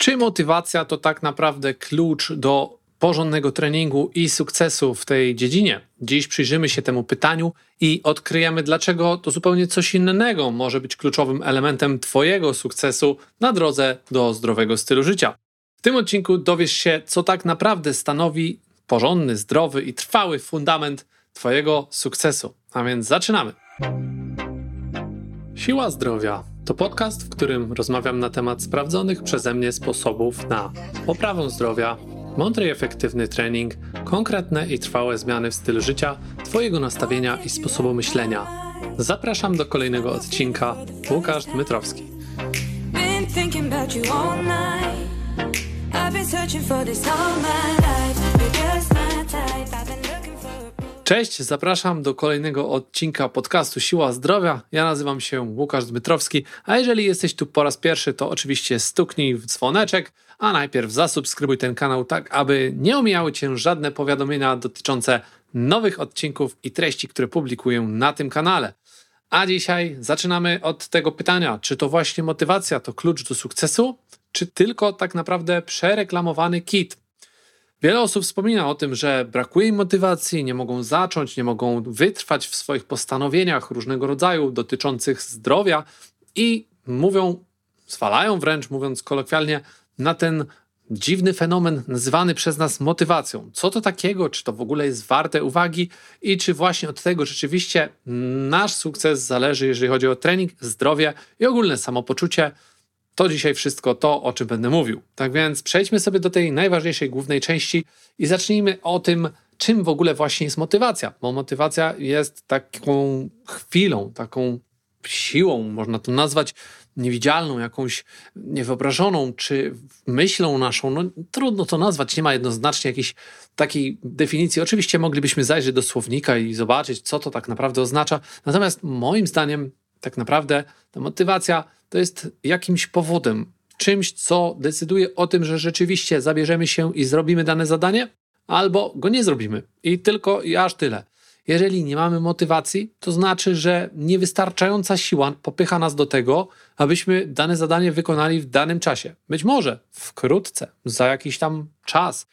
Czy motywacja to tak naprawdę klucz do porządnego treningu i sukcesu w tej dziedzinie? Dziś przyjrzymy się temu pytaniu i odkryjemy, dlaczego to zupełnie coś innego może być kluczowym elementem Twojego sukcesu na drodze do zdrowego stylu życia. W tym odcinku dowiesz się, co tak naprawdę stanowi porządny, zdrowy i trwały fundament Twojego sukcesu. A więc zaczynamy. Siła zdrowia to podcast, w którym rozmawiam na temat sprawdzonych przeze mnie sposobów na poprawę zdrowia, mądry i efektywny trening, konkretne i trwałe zmiany w stylu życia, Twojego nastawienia i sposobu myślenia. Zapraszam do kolejnego odcinka. Łukasz Dmytrowski. I've been searching for this all my life. Cześć, zapraszam do kolejnego odcinka podcastu Siła Zdrowia. Ja nazywam się Łukasz Dmytrowski, a jeżeli jesteś tu po raz pierwszy, to oczywiście stuknij w dzwoneczek, a najpierw zasubskrybuj ten kanał, tak aby nie omijały Cię żadne powiadomienia dotyczące nowych odcinków i treści, które publikuję na tym kanale. A dzisiaj zaczynamy od tego pytania, czy to właśnie motywacja to klucz do sukcesu, czy tylko tak naprawdę przereklamowany kit? Wiele osób wspomina o tym, że brakuje im motywacji, nie mogą zacząć, nie mogą wytrwać w swoich postanowieniach różnego rodzaju dotyczących zdrowia i mówią, zwalają wręcz, mówiąc kolokwialnie, na ten dziwny fenomen nazywany przez nas motywacją. Co to takiego? Czy to w ogóle jest warte uwagi? I czy właśnie od tego rzeczywiście nasz sukces zależy, jeżeli chodzi o trening, zdrowie i ogólne samopoczucie? To dzisiaj wszystko to, o czym będę mówił. Tak więc przejdźmy sobie do tej najważniejszej głównej części i zacznijmy o tym, czym w ogóle właśnie jest motywacja. Bo motywacja jest taką chwilą, taką siłą, można to nazwać niewidzialną, jakąś niewyobrażoną, czy myślą naszą. No, trudno to nazwać, nie ma jednoznacznie jakiejś takiej definicji. Oczywiście moglibyśmy zajrzeć do słownika i zobaczyć, co to tak naprawdę oznacza. Natomiast moim zdaniem, tak naprawdę ta motywacja to jest jakimś powodem, czymś, co decyduje o tym, że rzeczywiście zabierzemy się i zrobimy dane zadanie, albo go nie zrobimy. I tylko i aż tyle. Jeżeli nie mamy motywacji, to znaczy, że niewystarczająca siła popycha nas do tego, abyśmy dane zadanie wykonali w danym czasie. Być może wkrótce, za jakiś tam czas,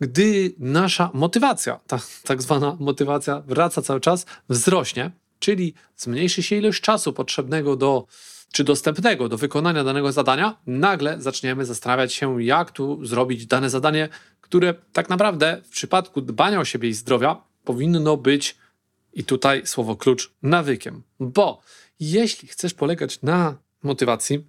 gdy nasza motywacja, ta tak zwana motywacja wraca cały czas, wzrośnie, czyli zmniejszy się ilość czasu potrzebnego do czy dostępnego do wykonania danego zadania, nagle zaczniemy zastanawiać się, jak tu zrobić dane zadanie, które tak naprawdę w przypadku dbania o siebie i zdrowia powinno być, i tutaj słowo klucz, nawykiem. Bo jeśli chcesz polegać na motywacji,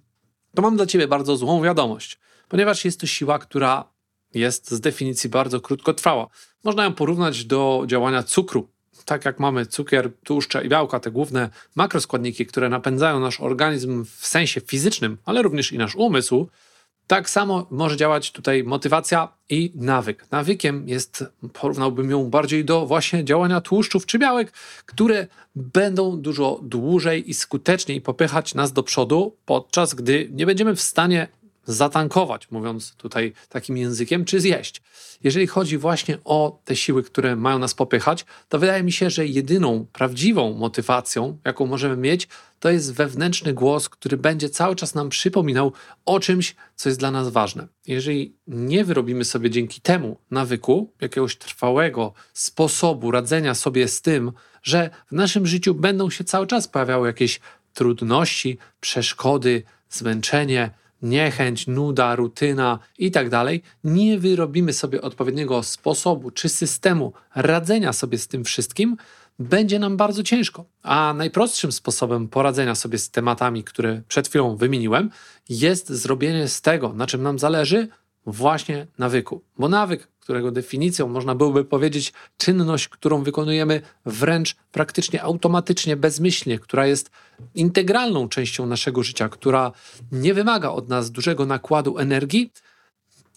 to mam dla ciebie bardzo złą wiadomość, ponieważ jest to siła, która jest z definicji bardzo krótkotrwała. Można ją porównać do działania cukru. Tak jak mamy cukier, tłuszcze i białka, te główne makroskładniki, które napędzają nasz organizm w sensie fizycznym, ale również i nasz umysł, tak samo może działać tutaj motywacja i nawyk. Nawykiem jest, porównałbym ją bardziej do właśnie działania tłuszczów czy białek, które będą dużo dłużej i skuteczniej popychać nas do przodu, podczas gdy nie będziemy w stanie zatankować, mówiąc tutaj takim językiem, czy zjeść. Jeżeli chodzi właśnie o te siły, które mają nas popychać, to wydaje mi się, że jedyną prawdziwą motywacją, jaką możemy mieć, to jest wewnętrzny głos, który będzie cały czas nam przypominał o czymś, co jest dla nas ważne. Jeżeli nie wyrobimy sobie dzięki temu nawyku, jakiegoś trwałego sposobu radzenia sobie z tym, że w naszym życiu będą się cały czas pojawiały jakieś trudności, przeszkody, zmęczenie, niechęć, nuda, rutyna i tak nie wyrobimy sobie odpowiedniego sposobu czy systemu radzenia sobie z tym wszystkim, będzie nam bardzo ciężko. A najprostszym sposobem poradzenia sobie z tematami, które przed chwilą wymieniłem, jest zrobienie z tego, na czym nam zależy, właśnie nawyku. Bo nawyk, którego definicją można byłoby powiedzieć czynność, którą wykonujemy wręcz praktycznie automatycznie, bezmyślnie, która jest integralną częścią naszego życia, która nie wymaga od nas dużego nakładu energii,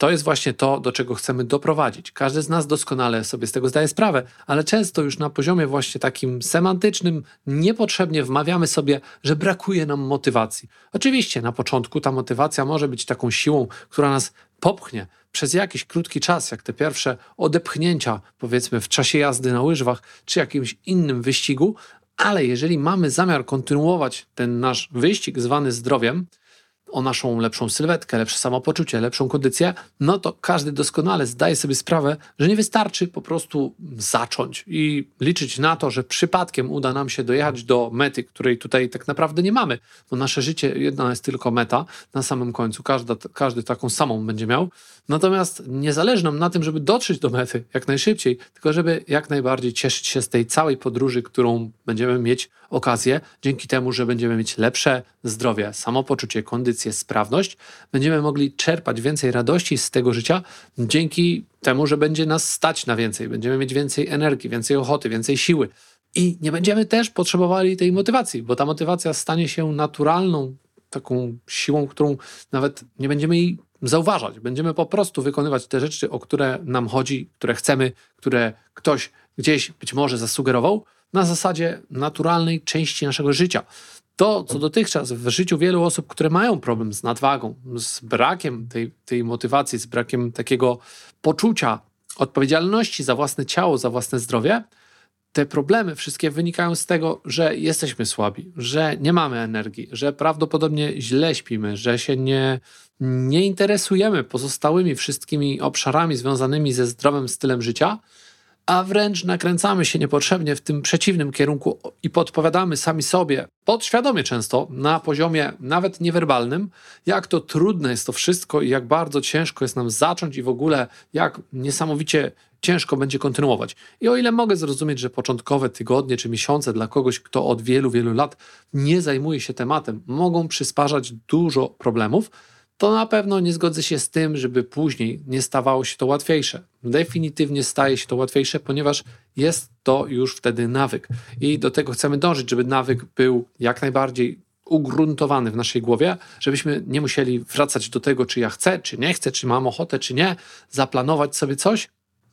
to jest właśnie to, do czego chcemy doprowadzić. Każdy z nas doskonale sobie z tego zdaje sprawę, ale często już na poziomie właśnie takim semantycznym niepotrzebnie wmawiamy sobie, że brakuje nam motywacji. Oczywiście na początku ta motywacja może być taką siłą, która nas popchnie przez jakiś krótki czas, jak te pierwsze odepchnięcia, powiedzmy w czasie jazdy na łyżwach czy jakimś innym wyścigu, ale jeżeli mamy zamiar kontynuować ten nasz wyścig zwany zdrowiem, o naszą lepszą sylwetkę, lepsze samopoczucie, lepszą kondycję, no to każdy doskonale zdaje sobie sprawę, że nie wystarczy po prostu zacząć i liczyć na to, że przypadkiem uda nam się dojechać do mety, której tutaj tak naprawdę nie mamy. Bo nasze życie jedna jest tylko meta na samym końcu. Każda, każdy taką samą będzie miał. Natomiast nie zależy nam na tym, żeby dotrzeć do mety jak najszybciej, tylko żeby jak najbardziej cieszyć się z tej całej podróży, którą będziemy mieć okazję, dzięki temu, że będziemy mieć lepsze zdrowie, samopoczucie, kondycję, sprawność, będziemy mogli czerpać więcej radości z tego życia dzięki temu, że będzie nas stać na więcej, będziemy mieć więcej energii, więcej ochoty, więcej siły. I nie będziemy też potrzebowali tej motywacji, bo ta motywacja stanie się naturalną taką siłą, którą nawet nie będziemy jej zauważać. Będziemy po prostu wykonywać te rzeczy, o które nam chodzi, które chcemy, które ktoś gdzieś być może zasugerował, na zasadzie naturalnej części naszego życia. To, co dotychczas w życiu wielu osób, które mają problem z nadwagą, z brakiem tej, tej motywacji, z brakiem takiego poczucia odpowiedzialności za własne ciało, za własne zdrowie, te problemy wszystkie wynikają z tego, że jesteśmy słabi, że nie mamy energii, że prawdopodobnie źle śpimy, że się nie, nie interesujemy pozostałymi wszystkimi obszarami związanymi ze zdrowym stylem życia, a wręcz nakręcamy się niepotrzebnie w tym przeciwnym kierunku i podpowiadamy sami sobie, podświadomie często, na poziomie nawet niewerbalnym, jak to trudne jest to wszystko i jak bardzo ciężko jest nam zacząć i w ogóle jak niesamowicie ciężko będzie kontynuować. I o ile mogę zrozumieć, że początkowe tygodnie czy miesiące dla kogoś, kto od wielu, wielu lat nie zajmuje się tematem, mogą przysparzać dużo problemów, to na pewno nie zgodzę się z tym, żeby później nie stawało się to łatwiejsze. Definitywnie staje się to łatwiejsze, ponieważ jest to już wtedy nawyk. I do tego chcemy dążyć, żeby nawyk był jak najbardziej ugruntowany w naszej głowie, żebyśmy nie musieli wracać do tego, czy ja chcę, czy nie chcę, czy mam ochotę, czy nie, zaplanować sobie coś,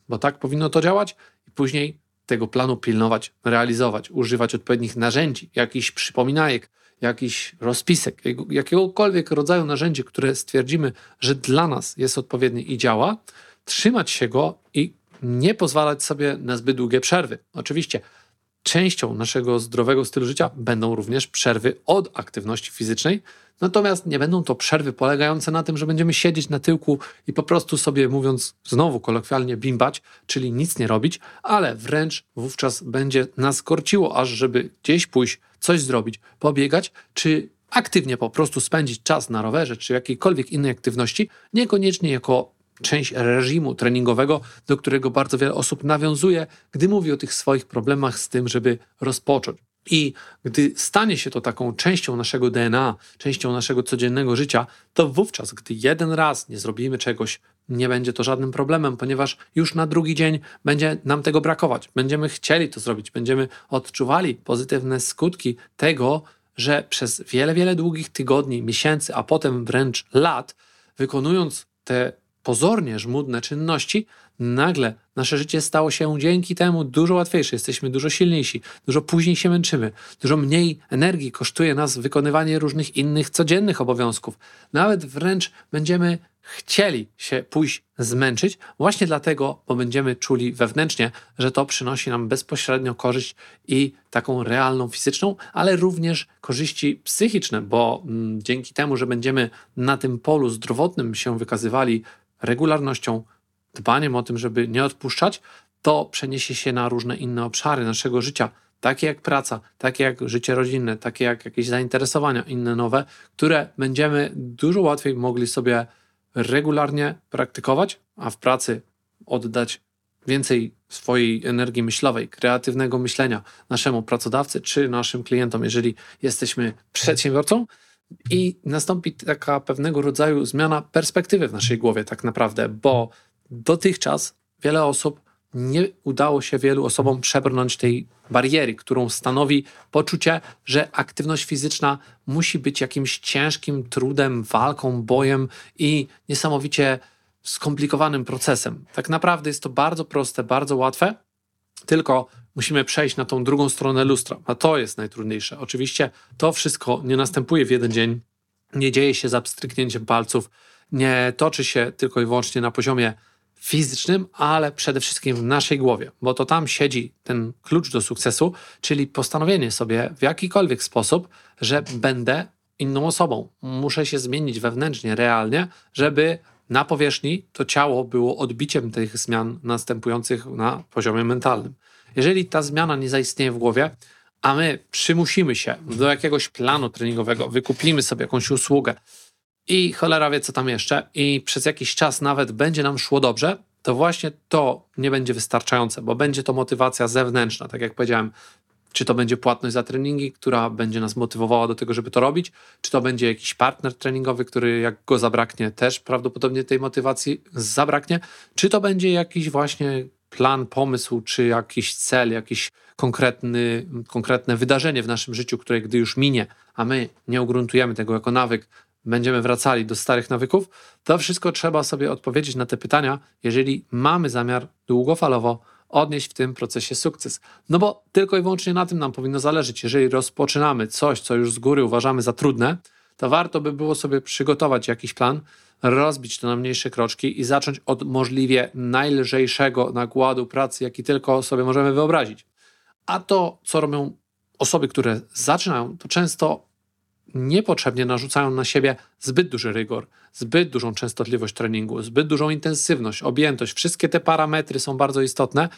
bo tak powinno to działać, i później tego planu pilnować, realizować, używać odpowiednich narzędzi, jakichś przypominajek, jakiś rozpisek, jakiegokolwiek rodzaju narzędzie, które stwierdzimy, że dla nas jest odpowiednie i działa, trzymać się go i nie pozwalać sobie na zbyt długie przerwy. Oczywiście częścią naszego zdrowego stylu życia będą również przerwy od aktywności fizycznej, natomiast nie będą to przerwy polegające na tym, że będziemy siedzieć na tyłku i po prostu sobie, mówiąc znowu kolokwialnie, bimbać, czyli nic nie robić, ale wręcz wówczas będzie nas korciło, aż żeby gdzieś pójść, coś zrobić, pobiegać, czy aktywnie po prostu spędzić czas na rowerze, czy jakiejkolwiek innej aktywności, niekoniecznie jako część reżimu treningowego, do którego bardzo wiele osób nawiązuje, gdy mówi o tych swoich problemach z tym, żeby rozpocząć. I gdy stanie się to taką częścią naszego DNA, częścią naszego codziennego życia, to wówczas, gdy jeden raz nie zrobimy czegoś, nie będzie to żadnym problemem, ponieważ już na drugi dzień będzie nam tego brakować. Będziemy chcieli to zrobić, będziemy odczuwali pozytywne skutki tego, że przez wiele, wiele długich tygodni, miesięcy, a potem wręcz lat, wykonując te pozornie żmudne czynności, nagle nasze życie stało się dzięki temu dużo łatwiejsze. Jesteśmy dużo silniejsi, dużo później się męczymy, dużo mniej energii kosztuje nas wykonywanie różnych innych codziennych obowiązków. Nawet wręcz będziemy chcieli się pójść zmęczyć, właśnie dlatego, bo będziemy czuli wewnętrznie, że to przynosi nam bezpośrednio korzyść i taką realną fizyczną, ale również korzyści psychiczne, bo mm, dzięki temu, że będziemy na tym polu zdrowotnym się wykazywali regularnością, dbaniem o tym, żeby nie odpuszczać, to przeniesie się na różne inne obszary naszego życia, takie jak praca, takie jak życie rodzinne, takie jak jakieś zainteresowania inne nowe, które będziemy dużo łatwiej mogli sobie regularnie praktykować, a w pracy oddać więcej swojej energii myślowej, kreatywnego myślenia naszemu pracodawcy czy naszym klientom, jeżeli jesteśmy przedsiębiorcą, i nastąpi taka pewnego rodzaju zmiana perspektywy w naszej głowie, tak naprawdę, bo dotychczas wiele osób nie udało się wielu osobom przebrnąć tej bariery, którą stanowi poczucie, że aktywność fizyczna musi być jakimś ciężkim trudem, walką, bojem i niesamowicie skomplikowanym procesem. Tak naprawdę jest to bardzo proste, bardzo łatwe, tylko musimy przejść na tą drugą stronę lustra, a to jest najtrudniejsze. Oczywiście to wszystko nie następuje w jeden dzień, nie dzieje się za pstryknięciem palców, nie toczy się tylko i wyłącznie na poziomie fizycznym, ale przede wszystkim w naszej głowie, bo to tam siedzi ten klucz do sukcesu, czyli postanowienie sobie w jakikolwiek sposób, że będę inną osobą. Muszę się zmienić wewnętrznie, realnie, żeby na powierzchni to ciało było odbiciem tych zmian następujących na poziomie mentalnym. Jeżeli ta zmiana nie zaistnieje w głowie, a my przymusimy się do jakiegoś planu treningowego, wykupimy sobie jakąś usługę i cholera wie co tam jeszcze, i przez jakiś czas nawet będzie nam szło dobrze, to właśnie to nie będzie wystarczające, bo będzie to motywacja zewnętrzna, tak jak powiedziałem. Czy to będzie płatność za treningi, która będzie nas motywowała do tego, żeby to robić, czy to będzie jakiś partner treningowy, który jak go zabraknie, też prawdopodobnie tej motywacji zabraknie, czy to będzie jakiś właśnie plan, pomysł, czy jakiś cel, jakiś konkretny, konkretne wydarzenie w naszym życiu, które gdy już minie, a my nie ugruntujemy tego jako nawyk, będziemy wracali do starych nawyków, to wszystko trzeba sobie odpowiedzieć na te pytania, jeżeli mamy zamiar długofalowo odnieść w tym procesie sukces. No bo tylko i wyłącznie na tym nam powinno zależeć. Jeżeli rozpoczynamy coś, co już z góry uważamy za trudne, to warto by było sobie przygotować jakiś plan, rozbić to na mniejsze kroczki i zacząć od możliwie najlżejszego nakładu pracy, jaki tylko sobie możemy wyobrazić. A to, co robią osoby, które zaczynają, to często niepotrzebnie narzucają na siebie zbyt duży rygor, zbyt dużą częstotliwość treningu, zbyt dużą intensywność, objętość. Wszystkie te parametry są bardzo istotne.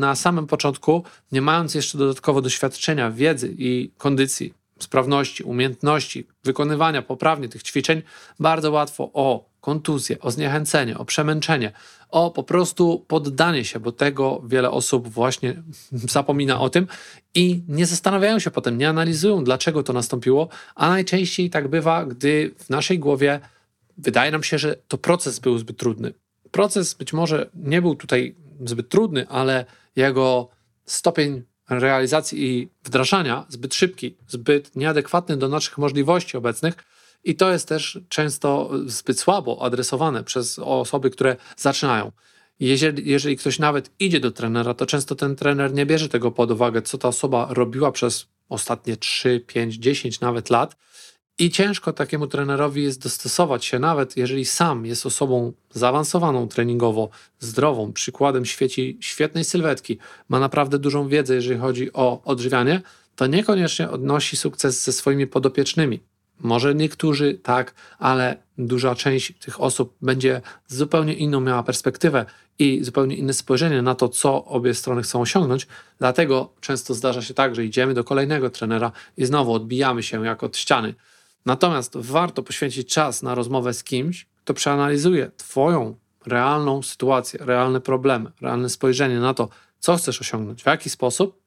Na samym początku, nie mając jeszcze dodatkowo doświadczenia, wiedzy i kondycji, sprawności, umiejętności wykonywania poprawnie tych ćwiczeń, bardzo łatwo o kontuzję, o zniechęcenie, o przemęczenie, o po prostu poddanie się, bo tego wiele osób właśnie zapomina o tym i nie zastanawiają się potem, nie analizują, dlaczego to nastąpiło, a najczęściej tak bywa, gdy w naszej głowie wydaje nam się, że to proces był zbyt trudny. Proces być może nie był tutaj zbyt trudny, ale jego stopień realizacji i wdrażania zbyt szybki, zbyt nieadekwatny do naszych możliwości obecnych. I to jest też często zbyt słabo adresowane przez osoby, które zaczynają. Jeżeli, jeżeli ktoś nawet idzie do trenera, to często ten trener nie bierze tego pod uwagę, co ta osoba robiła przez ostatnie 3, 5, 10 nawet lat. I ciężko takiemu trenerowi jest dostosować się, nawet jeżeli sam jest osobą zaawansowaną treningowo, zdrową, przykładem świeci świetnej sylwetki, ma naprawdę dużą wiedzę, jeżeli chodzi o odżywianie, to niekoniecznie odnosi sukces ze swoimi podopiecznymi. Może niektórzy tak, ale duża część tych osób będzie zupełnie inną miała perspektywę i zupełnie inne spojrzenie na to, co obie strony chcą osiągnąć. Dlatego często zdarza się tak, że idziemy do kolejnego trenera i znowu odbijamy się jak od ściany. Natomiast warto poświęcić czas na rozmowę z kimś, kto przeanalizuje Twoją realną sytuację, realne problemy, realne spojrzenie na to, co chcesz osiągnąć, w jaki sposób,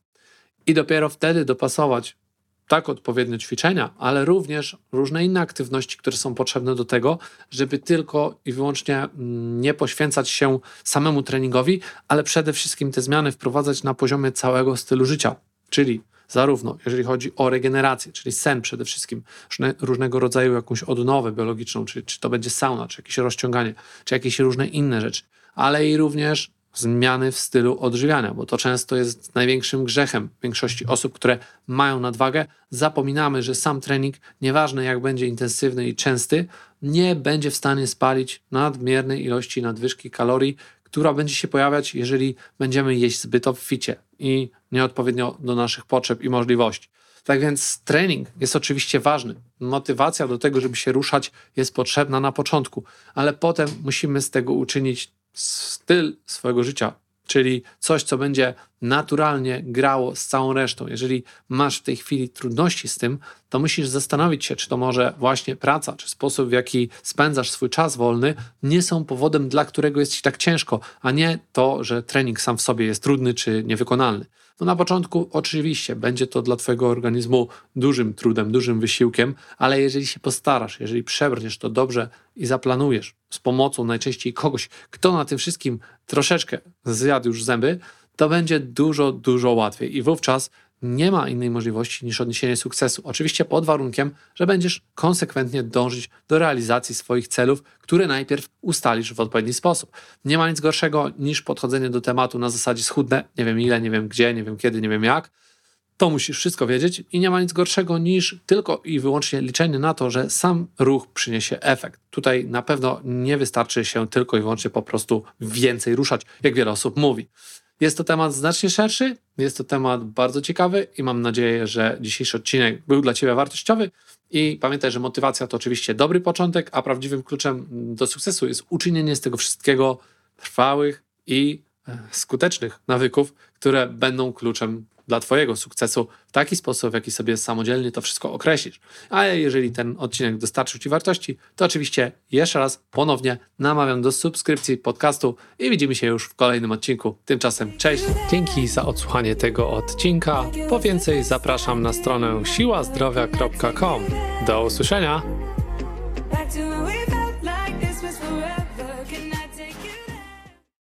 i dopiero wtedy dopasować tak odpowiednie ćwiczenia, ale również różne inne aktywności, które są potrzebne do tego, żeby tylko i wyłącznie mm, nie poświęcać się samemu treningowi, ale przede wszystkim te zmiany wprowadzać na poziomie całego stylu życia, czyli zarówno jeżeli chodzi o regenerację, czyli sen przede wszystkim, różne, różnego rodzaju jakąś odnowę biologiczną, czy, czy to będzie sauna, czy jakieś rozciąganie, czy jakieś różne inne rzeczy, ale i również zmiany w stylu odżywiania, bo to często jest największym grzechem większości osób, które mają nadwagę. Zapominamy, że sam trening, nieważne jak będzie intensywny i częsty, nie będzie w stanie spalić nadmiernej ilości nadwyżki kalorii, która będzie się pojawiać, jeżeli będziemy jeść zbyt obficie i nieodpowiednio do naszych potrzeb i możliwości. Tak więc trening jest oczywiście ważny. Motywacja do tego, żeby się ruszać, jest potrzebna na początku, ale potem musimy z tego uczynić styl swojego życia, czyli coś, co będzie naturalnie grało z całą resztą. Jeżeli masz w tej chwili trudności z tym, to musisz zastanowić się, czy to może właśnie praca, czy sposób, w jaki spędzasz swój czas wolny, nie są powodem, dla którego jest ci tak ciężko, a nie to, że trening sam w sobie jest trudny czy niewykonalny. No na początku oczywiście będzie to dla Twojego organizmu dużym trudem, dużym wysiłkiem, ale jeżeli się postarasz, jeżeli przebrniesz to dobrze i zaplanujesz z pomocą najczęściej kogoś, kto na tym wszystkim troszeczkę zjadł już zęby, to będzie dużo, dużo łatwiej i wówczas nie ma innej możliwości niż odniesienie sukcesu. Oczywiście pod warunkiem, że będziesz konsekwentnie dążyć do realizacji swoich celów, które najpierw ustalisz w odpowiedni sposób. Nie ma nic gorszego niż podchodzenie do tematu na zasadzie schudnę, nie wiem ile, nie wiem gdzie, nie wiem kiedy, nie wiem jak. To musisz wszystko wiedzieć i nie ma nic gorszego niż tylko i wyłącznie liczenie na to, że sam ruch przyniesie efekt. Tutaj na pewno nie wystarczy się tylko i wyłącznie po prostu więcej ruszać, jak wiele osób mówi. Jest to temat znacznie szerszy, jest to temat bardzo ciekawy i mam nadzieję, że dzisiejszy odcinek był dla Ciebie wartościowy. I pamiętaj, że motywacja to oczywiście dobry początek, a prawdziwym kluczem do sukcesu jest uczynienie z tego wszystkiego trwałych i e, skutecznych nawyków, które będą kluczem dla Twojego sukcesu w taki sposób, w jaki sobie samodzielnie to wszystko określisz. A jeżeli ten odcinek dostarczył Ci wartości, to oczywiście jeszcze raz ponownie namawiam do subskrypcji podcastu i widzimy się już w kolejnym odcinku. Tymczasem cześć! Dzięki za odsłuchanie tego odcinka. Po więcej zapraszam na stronę siłazdrowia.com. Do usłyszenia!